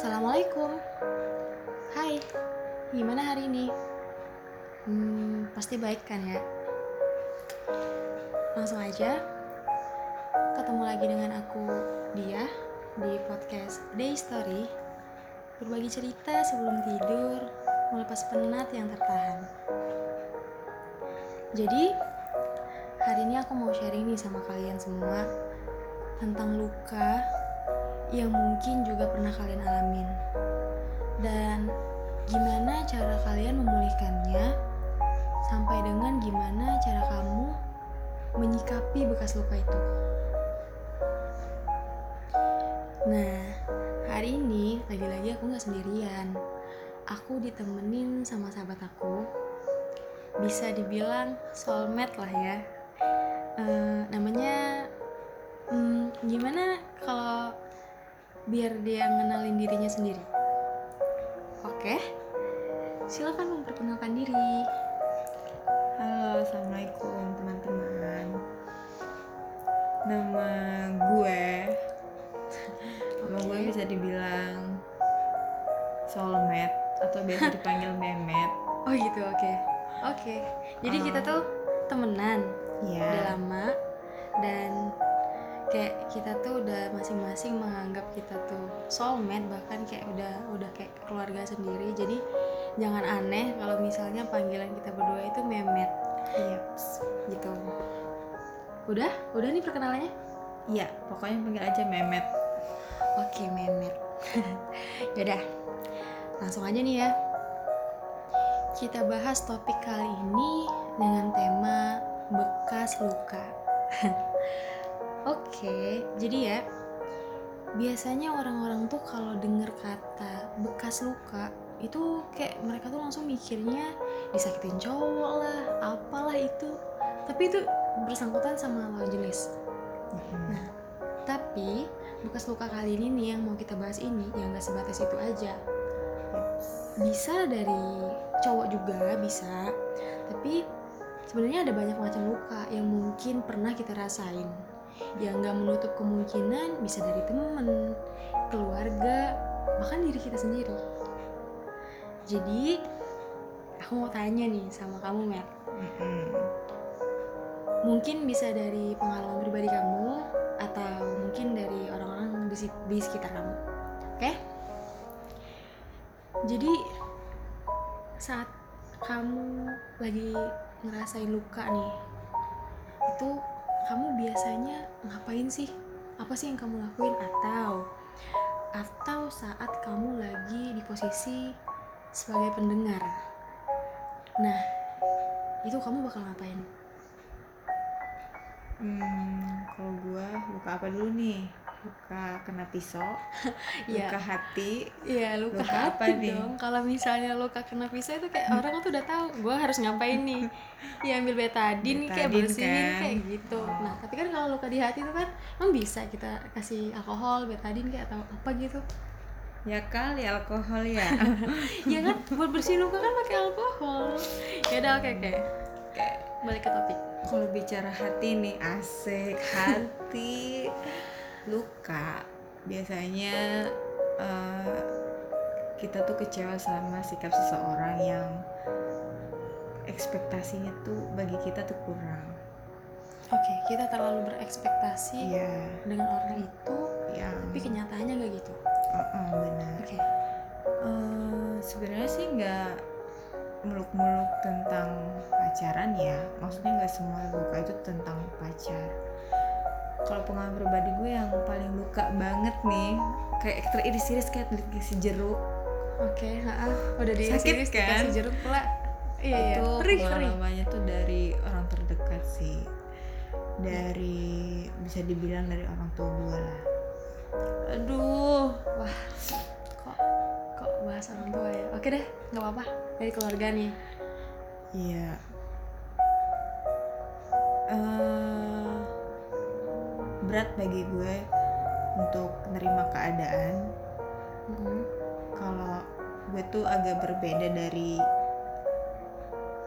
Assalamualaikum. Hai, gimana hari ini? Hmm, pasti baik kan ya? Langsung aja, ketemu lagi dengan aku, Dia, di podcast Day Story. Berbagi cerita sebelum tidur, melepas penat yang tertahan. Jadi, hari ini aku mau sharing nih sama kalian semua tentang luka yang mungkin juga pernah kalian alamin. Dan gimana cara kalian memulihkannya sampai dengan gimana cara kamu menyikapi bekas luka itu? Nah hari ini lagi-lagi aku nggak sendirian. Aku ditemenin sama sahabat aku. Bisa dibilang soulmate lah ya. Eh, namanya hmm, gimana kalau biar dia ngenalin dirinya sendiri. Oke, silakan memperkenalkan diri. Halo, assalamualaikum teman-teman. Nama gue, nama gue bisa dibilang soulmate atau biasa dipanggil memet. Oh gitu, oke, oke. Jadi Oh. kita tuh temenan udah Ya, lama dan kayak kita tuh udah masing-masing menganggap kita tuh soulmate bahkan kayak udah udah kayak keluarga sendiri. Jadi jangan aneh kalau misalnya panggilan kita berdua itu memet iya, gitu. Udah, udah nih perkenalannya. iya. Pokoknya panggil aja memet. Oke, Memet. Yaudah, langsung aja nih ya. Kita bahas topik kali ini dengan tema bekas luka. Oke, jadi ya, biasanya orang-orang tuh kalau denger kata bekas luka, itu kayak mereka tuh langsung mikirnya disakitin cowok lah, apalah itu. Tapi itu bersangkutan sama lawan jenis. Mm-mm. Nah, tapi bekas luka kali ini nih yang mau kita bahas ini yang gak sebatas itu aja. Bisa dari cowok juga bisa, tapi sebenarnya ada banyak macam luka yang mungkin pernah kita rasain. Yang gak menutup kemungkinan bisa dari temen, keluarga, bahkan diri kita sendiri. Jadi, aku mau tanya nih sama kamu, Mer. Mm-mm. mungkin bisa dari pengalaman pribadi kamu atau mungkin dari orang-orang di, di sekitar kamu oke jadi saat kamu lagi ngerasain luka nih itu kamu biasanya ngapain sih? Apa sih yang kamu lakuin? Atau atau saat kamu lagi di posisi sebagai pendengar? Nah itu kamu bakal ngapain? Hmm, kalau gue luka apa dulu nih? Luka kena pisau, Iya. luka hati, Iya luka, Luka apa hati nih? dong. Kalau misalnya luka kena pisau itu kayak orang tuh udah tahu gue harus ngapain nih. Ya ambil betadin kayak Betadine bersihin kan. kayak gitu. Nah tapi kan kalau luka di hati itu kan emang bisa kita kasih alkohol, betadin kayak atau apa gitu. ya kali alkohol ya. ya kan buat bersihin luka kan pakai alkohol. Ya udah oke oke. Oke balik ke topik. kalau bicara hati nih asik hati luka. Biasanya eh, kita tuh kecewa sama sikap seseorang yang ekspektasinya tuh bagi kita tuh kurang. Oke kita terlalu berekspektasi iya. dengan orang itu, yang tapi kenyataannya nggak gitu. Uh-uh, benar. Oke. Eh, sebenarnya sih nggak muluk-muluk tentang pacaran ya. Maksudnya nggak semua luka itu tentang pacar kalau pengalaman pribadi gue yang paling luka banget nih kayak teriris-iris kayak dikasih jeruk Oke, heeh. udah di Sakit kan? dikasih jeruk pula. Iya, iya. itu Perih, tuh dari orang terdekat sih dari bisa dibilang dari orang tua gue lah aduh Wah, kok kok bahas orang tua ya? Oke deh, nggak apa-apa. Dari keluarga nih. Iya. Berat bagi gue untuk menerima keadaan Mhm. kalau gue tuh agak berbeda dari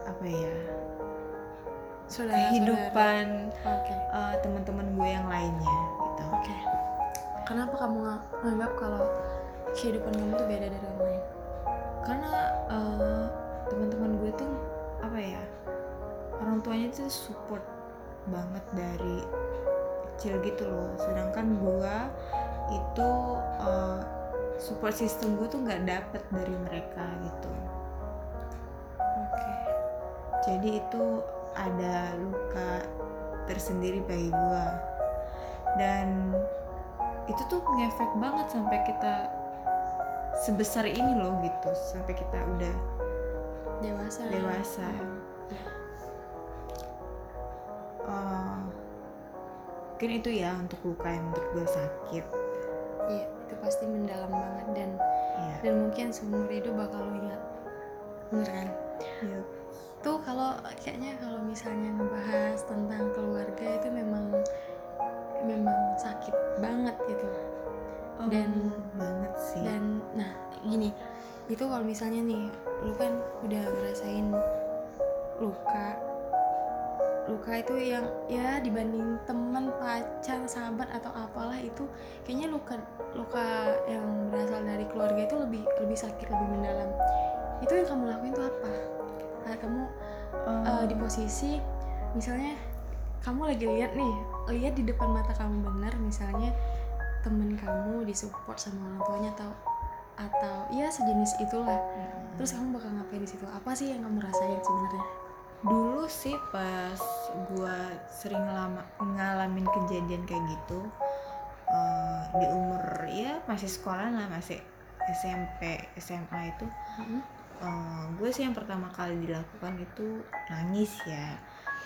apa ya Saudara, kehidupan saudara. Oke. eh, teman-teman gue yang lainnya gitu. Oke. Kenapa kamu nga- nganggap kalau kehidupan kamu tuh beda dari orang lain karena eh, teman-teman gue tuh apa ya orang tuanya tuh support banget dari kecil gitu loh. Sedangkan gue itu eh, support system gue tuh nggak dapet dari mereka gitu. Oke. Jadi itu ada luka tersendiri bagi gue dan itu tuh ngefek banget sampai kita sebesar ini loh gitu. Sampai kita udah dewasa. Dewasa. Hmm. Mungkin itu ya untuk luka yang menurut gue sakit. Iya itu pasti mendalam banget dan ya dan mungkin seumur hidup bakal lo ingat. Bener kan? Iya. tuh kalau kayaknya kalau misalnya ngebahas tentang keluarga itu memang memang sakit banget gitu. Oh, Dan- banget sih. dan nah gini itu kalau misalnya nih lu kan udah ngerasain luka luka itu yang ya dibanding teman pacar sahabat atau apalah itu kayaknya luka luka yang berasal dari keluarga itu lebih lebih sakit lebih mendalam. Itu yang kamu lakuin tuh apa? Kayak kamu Eh, eh, di posisi misalnya kamu lagi lihat nih lihat di depan mata kamu benar misalnya temen kamu disupport sama orang tuanya atau atau ya sejenis itulah. Mm. terus kamu bakal ngapain di situ? Apa sih yang kamu rasain sebenarnya dulu sih pas gue sering lama ngalamin kejadian kayak gitu eh, di umur ya masih sekolah lah masih SMP SMA itu eh, gue sih yang pertama kali dilakukan itu nangis ya.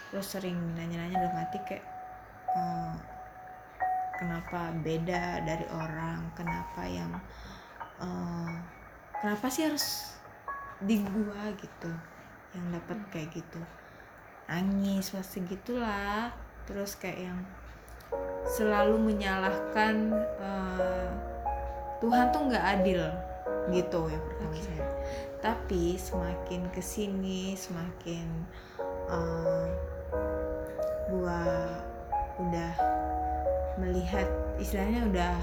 Terus sering nanya-nanya dalam hati kayak eh, kenapa beda dari orang kenapa yang eh, kenapa sih harus di gua gitu yang dapat kayak gitu. Nangis pasti gitulah terus kayak yang selalu menyalahkan eh, Tuhan tuh nggak adil gitu ya pertama Oke. saya. Tapi semakin ke sini semakin eh, gua udah melihat istilahnya udah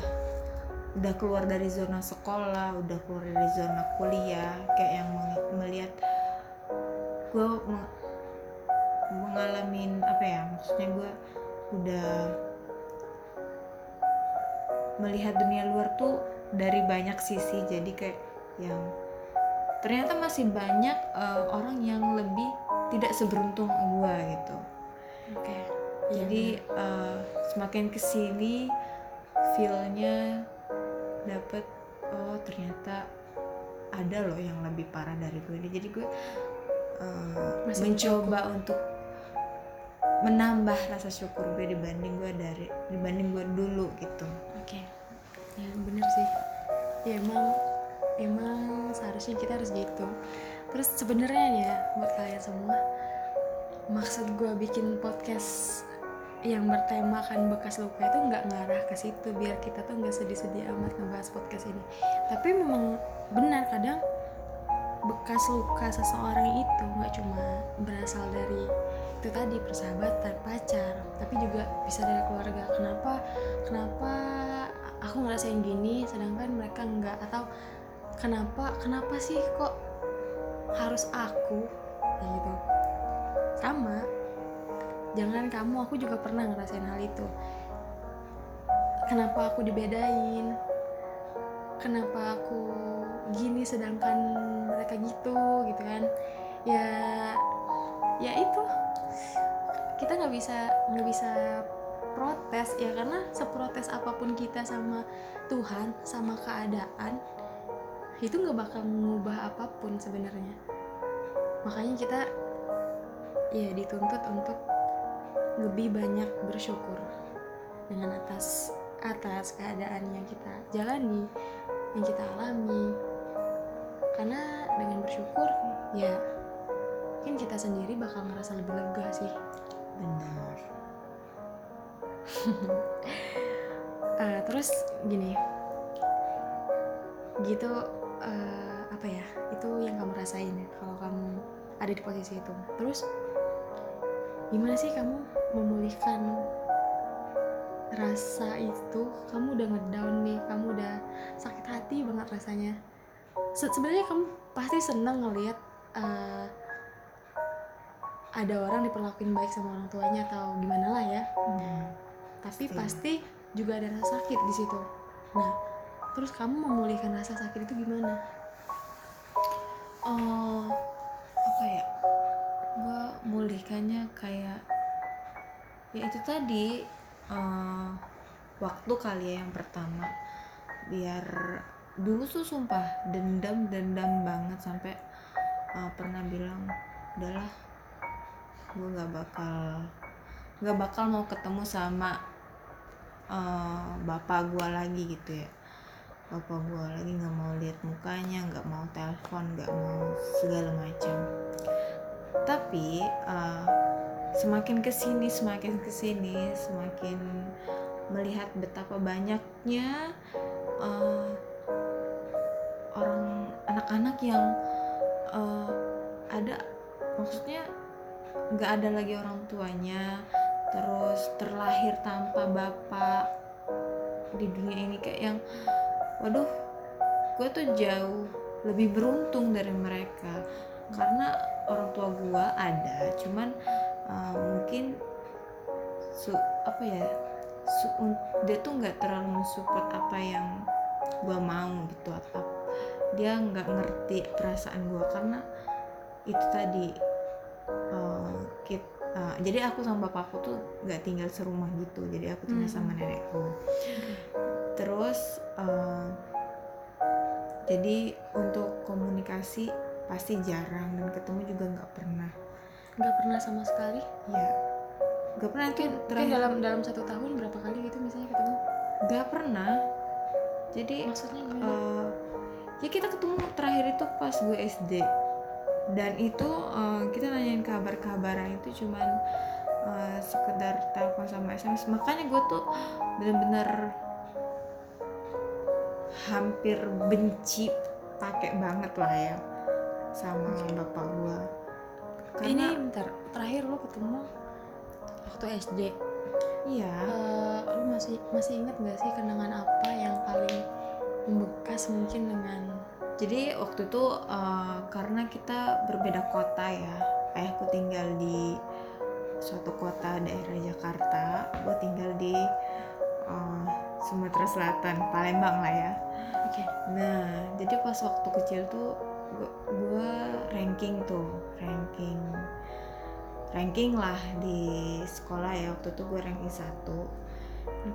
udah keluar dari zona sekolah udah keluar dari zona kuliah kayak yang melihat gue mengalami apa ya maksudnya gue udah melihat dunia luar tuh dari banyak sisi. Jadi kayak yang ternyata masih banyak eh, orang yang lebih tidak seberuntung gue gitu. Oke. Jadi eh, semakin ke sini feelnya dapet oh ternyata ada loh yang lebih parah dari gue jadi gue eh, Masih mencoba untuk menambah rasa syukur gue dibanding gue dari dibanding gue dulu gitu. Oke. Ya bener sih. Ya emang emang seharusnya kita harus gitu. Terus sebenarnya nih ya buat kalian semua maksud gue bikin podcast yang bertemakan bekas luka itu nggak ngarah ke situ biar kita tuh nggak sedih-sedih amat ngebahas podcast ini. Tapi memang benar kadang bekas luka seseorang itu nggak cuma berasal dari itu tadi persahabatan pacar tapi juga bisa dari keluarga. Kenapa kenapa aku ngerasain gini sedangkan mereka nggak? Atau kenapa kenapa sih kok harus aku? Kayak gitu. Sama jangan kamu aku juga pernah ngerasain hal itu. Kenapa aku dibedain? Kenapa aku gini sedangkan mereka gitu gitu kan. Ya ya itu. Kita nggak bisa nggak bisa protes ya karena seprotes apa pun kita sama Tuhan sama keadaan itu nggak bakal mengubah apa pun sebenarnya. Makanya kita ya dituntut untuk lebih banyak bersyukur dengan atas atas keadaan yang kita jalani yang kita alami. Karena dengan bersyukur ya mungkin kita sendiri bakal ngerasa lebih lega sih. Benar. Eh, terus gini gitu eh, apa ya itu yang kamu rasain ya kalau kamu ada di posisi itu. Terus gimana sih kamu memulihkan rasa itu? Kamu udah ngedown nih kamu udah sakit hati banget rasanya. Se- sebenarnya kamu pasti seneng ngelihat eh, ada orang diperlakuin baik sama orang tuanya atau gimana lah ya Hmm. tapi Pasti. pasti juga ada rasa sakit di situ nah terus kamu memulihkan rasa sakit itu gimana Oh, apa ya? Gue mulihkannya kayak ya itu tadi eh, waktu kali ya yang pertama biar dulu tuh sumpah dendam dendam banget sampai eh, pernah bilang udahlah gue nggak bakal nggak bakal mau ketemu sama eh, bapak gue lagi gitu ya. Bapak gue lagi nggak mau lihat mukanya nggak mau telepon nggak mau segala macam. Tapi uh, semakin ke sini semakin ke sini semakin melihat betapa banyaknya uh, anak-anak yang uh, ada maksudnya nggak ada lagi orang tuanya terus terlahir tanpa bapak di dunia ini kayak yang waduh gue tuh jauh lebih beruntung dari mereka. Karena orang tua gue ada cuman uh, mungkin su apa ya su- dia tuh nggak terlalu mensupport apa yang gue mau gitu atau dia nggak ngerti perasaan gue karena itu tadi uh, kit- uh, jadi aku sama bapakku tuh nggak tinggal serumah gitu jadi aku tinggal sama Hmm. nenekku terus uh, jadi untuk komunikasi pasti jarang dan ketemu juga nggak pernah. Nggak pernah sama sekali? Ya nggak pernah mungkin mungkin terakhir dalam dalam satu tahun berapa kali gitu misalnya ketemu? Nggak pernah. Jadi maksudnya gimana? eh, ya kita ketemu terakhir itu pas gue SD dan itu eh, kita nanyain kabar-kabaran itu cuman eh, sekedar telepon sama SMS makanya gue tuh bener-bener hampir benci pakai banget lah ya sama bapak gue. Ini karena bentar terakhir lo ketemu waktu SD iya. Eh, lo masih masih inget gak sih kenangan apa yang paling membekas mungkin dengan Jadi waktu itu eh, karena kita berbeda kota ya, ayahku tinggal di suatu kota daerah Jakarta, gue tinggal di eh, Sumatera Selatan, Palembang lah ya. oke Nah, jadi pas waktu kecil tuh gue ranking tuh, ranking ranking lah di sekolah ya waktu itu gue ranking satu.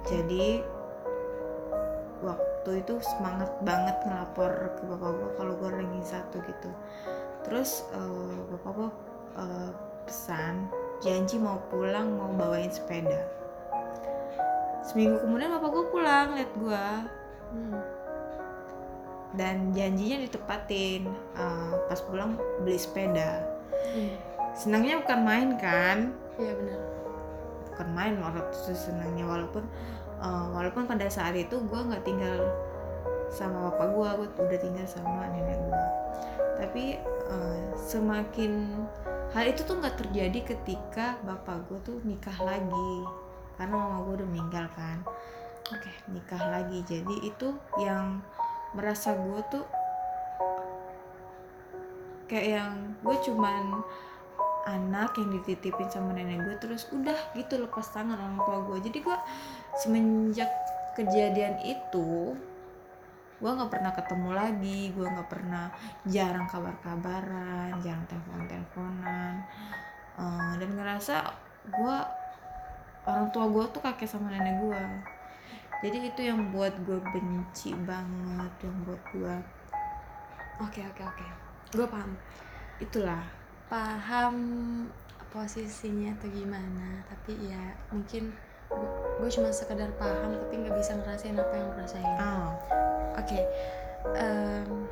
Jadi waktu itu semangat banget ngelapor ke bapak gue kalau gue ranking satu gitu. Terus eh, bapak gue eh, pesan janji mau pulang mau bawain sepeda. Seminggu kemudian bapak gue pulang liat gue Hmm. dan janjinya ditepatin Eh, pas pulang beli sepeda Hmm. senangnya bukan main kan iya benar bukan main waktu itu senangnya walaupun eh, walaupun pada saat itu gue nggak tinggal sama bapak gue gue udah tinggal sama nenek gue tapi eh, semakin hal itu tuh nggak terjadi ketika bapak gue tuh nikah lagi. Karena mama gue udah meninggal kan. Oke nikah lagi. Jadi itu yang merasa gue tuh kayak yang gue cuman anak yang dititipin sama nenek gue terus udah gitu lepas tangan orang tua gue jadi gue semenjak kejadian itu gue nggak pernah ketemu lagi. Gue nggak pernah jarang kabar-kabaran jarang telepon-teleponan. Eh, dan ngerasa gue orang tua gue tuh kakek sama nenek gue jadi itu yang buat gue benci banget yang buat gue oke oke oke. Gue paham. Itulah. Paham posisinya atau gimana tapi ya mungkin gue cuma sekedar paham tapi nggak bisa ngerasain apa yang gue rasain ah Oke, em,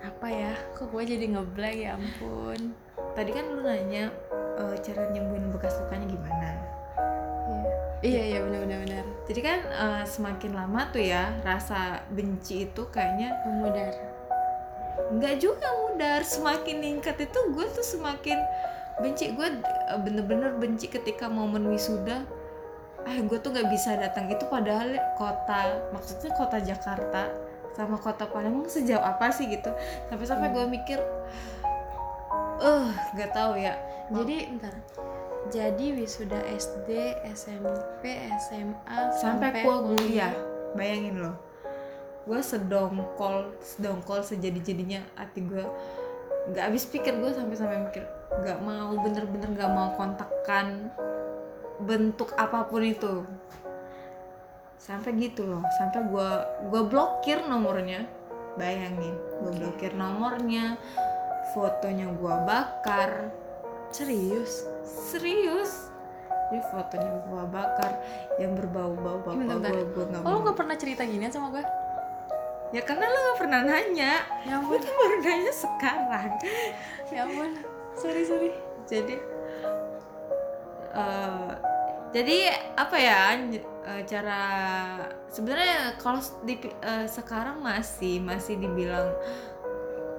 apa ya? Kok gue jadi ngeblank ya ampun. tadi kan lu nanya eh, cara nyembuhin bekas lukanya gimana Iya, iya benar benar benar. jadi kan eh, semakin lama tuh ya rasa benci itu kayaknya Memudar. nggak juga mudar semakin ningkat itu gue tuh semakin benci. Gue eh, bener-bener benci ketika momen wisuda. Ah gue tuh nggak bisa datang. Itu padahal kota maksudnya kota Jakarta sama kota Palembang sejauh apa sih gitu. Sampai-sampai Hmm. gue mikir eh nggak tahu ya. Jadi bentar. Jadi wisuda SD, SMP, SMA sampai gua kuliah. bayangin loh. Gue sedongkol sedongkol sejadi jadinya hati gue nggak habis pikir gue sampai sampai mikir nggak mau bener-bener nggak mau kontakkan bentuk apa pun itu. Sampai gitu loh sampai gue gue blokir nomornya. Bayangin gue blokir nomornya fotonya gue bakar. Serius? serius. Jadi fotonya gue bakar yang berbau-bau bapak gue gue nggak Oh, lu mau. gak pernah cerita ginian sama gue? Ya karena lo gak pernah nanya Ya gue ampun, tuh baru nanya sekarang ya ampun. Sorry, sorry. jadi eh, jadi apa ya eh, cara sebenarnya kalau di eh, sekarang masih masih dibilang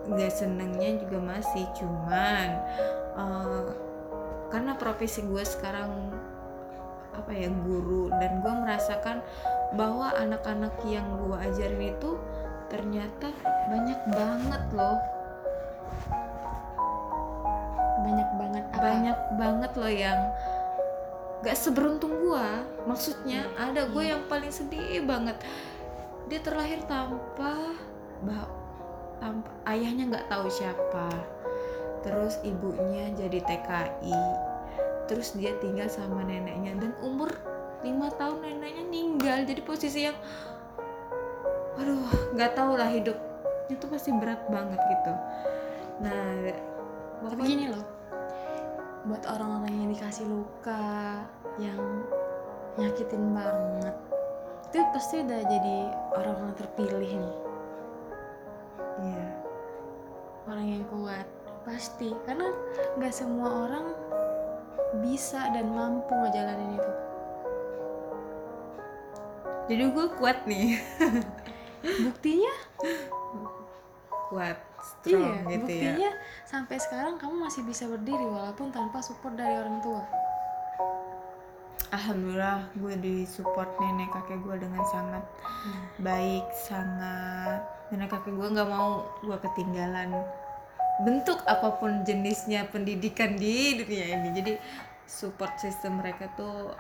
nggak senengnya juga masih cuman eh, karena profesi gue sekarang apa ya guru dan gue merasakan bahwa anak-anak yang gue ajarin itu ternyata banyak banget loh. Banyak banget apa? banyak banget loh yang gak seberuntung gua. Maksudnya ada gue yang paling sedih banget. Dia terlahir tanpa tanpa ayahnya nggak tahu siapa. Terus ibunya jadi TKI terus dia tinggal sama neneknya. Dan umur lima tahun neneknya meninggal jadi posisi yang aduh nggak tahu lah hidupnya tuh pasti berat banget gitu nah Tapi pokoknya- gini loh, buat orang-orang yang dikasih luka, yang nyakitin banget, itu pasti udah jadi orang-orang terpilih nih, iya orang yang kuat, pasti. Karena nggak semua orang bisa dan mampu ngejalanin itu. jadi gue kuat nih Buktinya, kuat strong iya, gitu ya. buktinya sampai sekarang kamu masih bisa berdiri walaupun tanpa support dari orang tua. alhamdulillah gue disupport nenek kakek gue dengan sangat baik sangat. Nenek kakek gue nggak mau gue ketinggalan bentuk apa pun jenisnya pendidikan di dunia ini. Jadi support system mereka tuh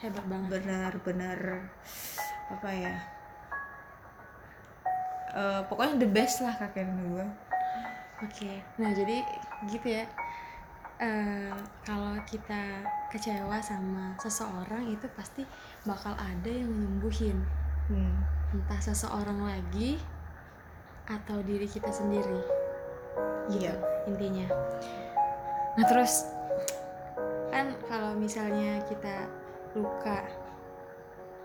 Hebat banget. benar-benar apa ya Eh, pokoknya the best lah kakek nenek gue Oke, nah jadi gitu ya. Eh, kalau kita kecewa sama seseorang itu pasti bakal ada yang nyembuhin, hmm. entah seseorang lagi atau diri kita sendiri. Gitu Iya. intinya. Nah terus kan kalau misalnya kita luka,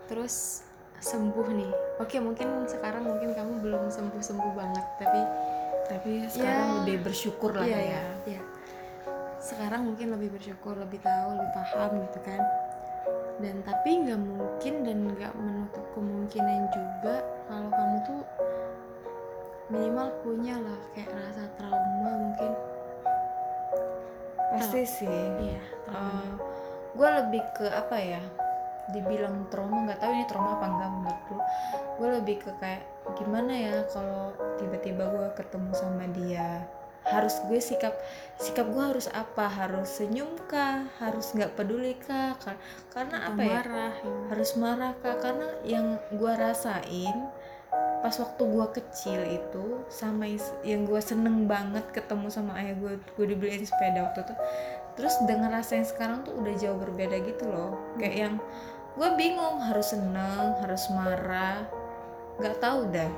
terus sembuh nih. Oke mungkin sekarang mungkin kamu belum sembuh sembuh banget, tapi tapi sekarang Ya. lebih bersyukur lah iya, ya iya, iya. Sekarang mungkin lebih bersyukur, lebih tahu, lebih paham gitu kan. Dan tapi nggak mungkin dan nggak menutup kemungkinan juga kalau kamu tuh minimal punya lah kayak rasa trauma mungkin. pasti sih Iya, trauma. gue lebih ke apa ya dibilang trauma nggak tahu ini trauma apa enggak menurut lu gue lebih ke kayak gimana ya kalau tiba-tiba gue ketemu sama dia harus gue sikap sikap gue harus apa? Harus senyum kah? Harus nggak peduli kah? Kar- karena Atau apa ya? marah ya. harus marah kah? Karena yang gue rasain pas waktu gue kecil itu sama yang gue seneng banget ketemu sama ayah gue gue dibeliin sepeda waktu itu terus dengan rasa yang sekarang tuh udah jauh berbeda gitu loh. Kayak yang gue bingung harus seneng harus marah. Nggak tahu dah.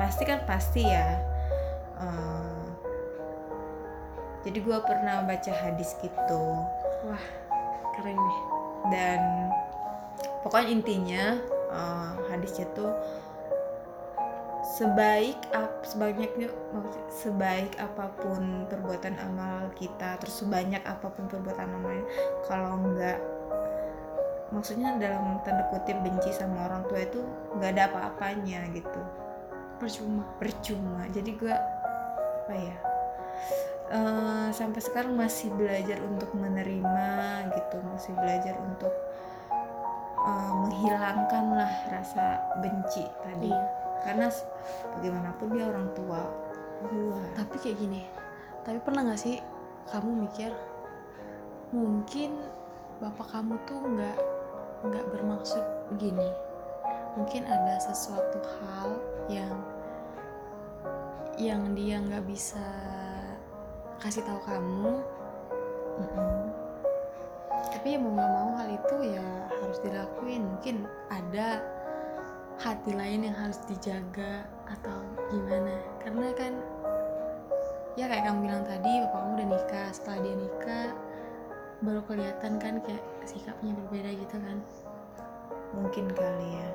Pasti kan pasti ya. Eh, jadi gue pernah baca hadis gitu. Wah, keren nih. dan pokoknya intinya eh, hadisnya tuh sebaik ap sebanyaknya sebaik apa pun perbuatan amal kita terus sebanyak apa pun perbuatan amal kalau enggak maksudnya dalam tanda kutip benci sama orang tua itu nggak ada apa-apanya gitu Percuma. percuma jadi gue apa ya eh, sampai sekarang masih belajar untuk menerima gitu masih belajar untuk menghilangkanlah rasa benci tadi Iya. karena bagaimanapun dia orang tua gua tapi kayak gini tapi pernah nggak sih kamu mikir mungkin bapak kamu tuh nggak nggak bermaksud begini. Mungkin ada sesuatu hal yang yang dia nggak bisa kasih tahu kamu. Mm-mm. tapi ya mau nggak mau hal itu ya harus dilakuin. Mungkin ada hati lain yang harus dijaga atau gimana. Karena kan ya kayak kamu bilang tadi bapak kamu udah nikah. Setelah dia nikah baru kelihatan kan kayak sikapnya berbeda gitu kan? Mungkin kali ya.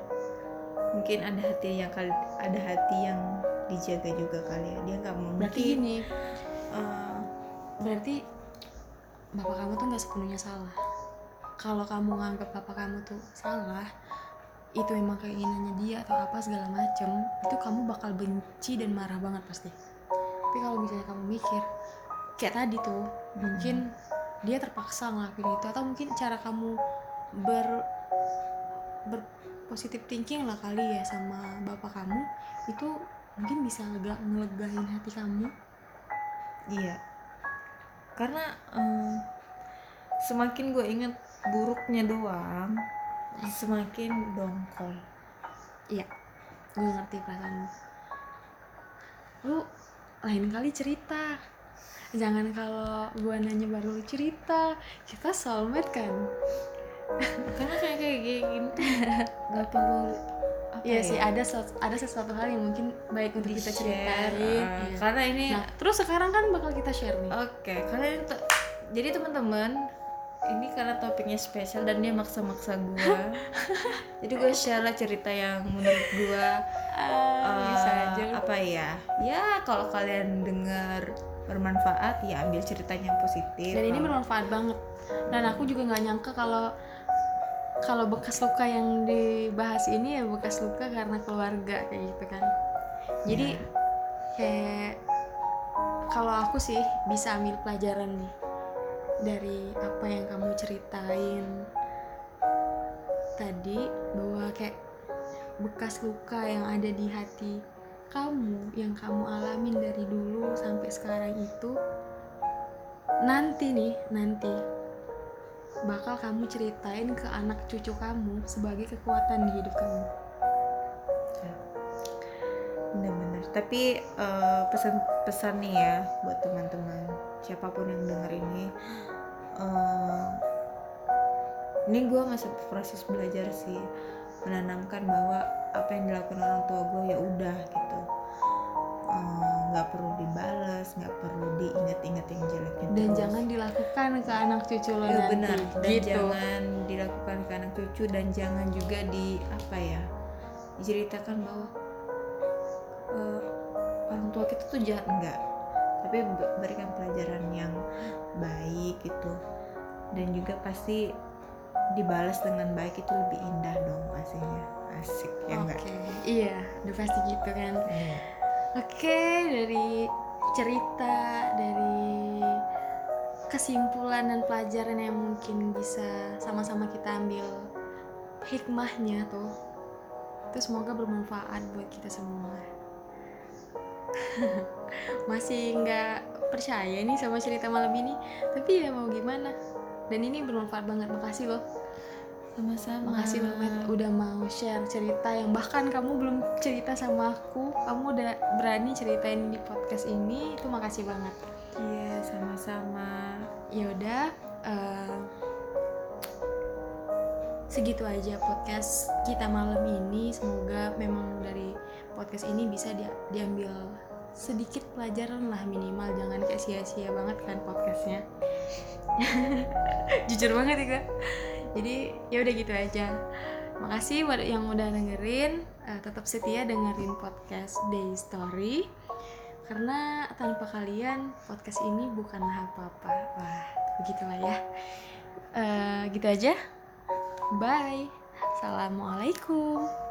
Mungkin ada hati yang kali ada hati yang dijaga juga kali ya. Dia nggak mungkin. Berarti gini eh, berarti bapak kamu tuh nggak sepenuhnya salah. Kalau kamu nganggap bapak kamu tuh salah itu memang keinginannya dia atau apa segala macem itu kamu bakal benci dan marah banget pasti. Tapi kalau misalnya kamu mikir kayak tadi tuh mungkin dia terpaksa ngelakuin itu. Atau mungkin cara kamu ber berpositif thinking lah kali ya sama bapak kamu itu mungkin bisa lega ngelegain hati kamu. Iya. Karena em, semakin gue inget buruknya doang semakin dongkol. Iya, gue ngerti perasaanmu. Lu lain kali cerita. Jangan kalau gue nanya baru lu cerita. Kita soulmate kan? karena kayak kayak gini nggak perlu apa Iya ya, sih, ada ada sesuatu hal yang mungkin baik untuk kita ceritain. eh, Iya. karena ini Nah, terus sekarang kan bakal kita share nih. Oke, kalian tuh jadi teman-teman ini karena topiknya spesial dan dia maksa-maksa gua. jadi gue share lah cerita yang menurut gua bisa aja. lu. apa ya? Ya kalau kalian dengar bermanfaat ya ambil ceritanya yang positif. Dan ini bermanfaat banget. Dan aku juga nggak nyangka kalau kalau bekas luka yang dibahas ini ya bekas luka karena keluarga kayak gitu kan. Jadi Ya. kayak kalau aku sih bisa ambil pelajaran nih dari apa yang kamu ceritain tadi bahwa kayak bekas luka yang ada di hati kamu yang kamu alamin dari dulu sampai sekarang itu nanti nih nanti bakal kamu ceritain ke anak cucu kamu sebagai kekuatan di hidup kamu bener-bener. Tapi eh, pesan-pesan nih ya buat teman-teman siapa pun yang denger ini. eh, ini gue masih proses belajar sih menanamkan bahwa apa yang dilakukan orang tua gue ya udah gitu. Eh, nggak perlu dibales nggak perlu diinget-inget yang jeleknya dan terus. jangan dilakukan ke anak cucu lo Ya, nanti benar. Dan gitu. jangan dilakukan ke anak cucu dan jangan juga di apa ya diceritakan bahwa eh, orang tua kita tuh jahat enggak. Tapi be- berikan pelajaran yang baik gitu. Dan juga pasti dibalas dengan baik itu lebih indah dong pastinya asik ya enggak Oke, iya, udah pasti gitu kan. Iya. Oke, dari cerita, dari kesimpulan dan pelajaran yang mungkin bisa sama-sama kita ambil hikmahnya tuh, itu semoga bermanfaat buat kita semua. Masih nggak percaya nih sama cerita malam ini, tapi ya mau gimana? Dan ini bermanfaat banget, makasih loh. Sama-sama. Makasih Matt udah mau share cerita yang bahkan kamu belum cerita sama aku. Kamu udah berani ceritain di podcast ini Itu makasih banget. Iya sama-sama. Yaudah eh, Segitu aja podcast kita malam ini. Semoga memang dari podcast ini bisa dia- diambil sedikit pelajaran lah minimal. Jangan kayak sia-sia banget kan podcastnya. Jujur banget ya kak jadi ya udah gitu aja. Makasih buat yang udah dengerin. Eh, tetap setia dengerin podcast Day Story. Karena tanpa kalian podcast ini bukanlah apa-apa. Wah begitulah ya. Eh, gitu aja. Bye. Assalamualaikum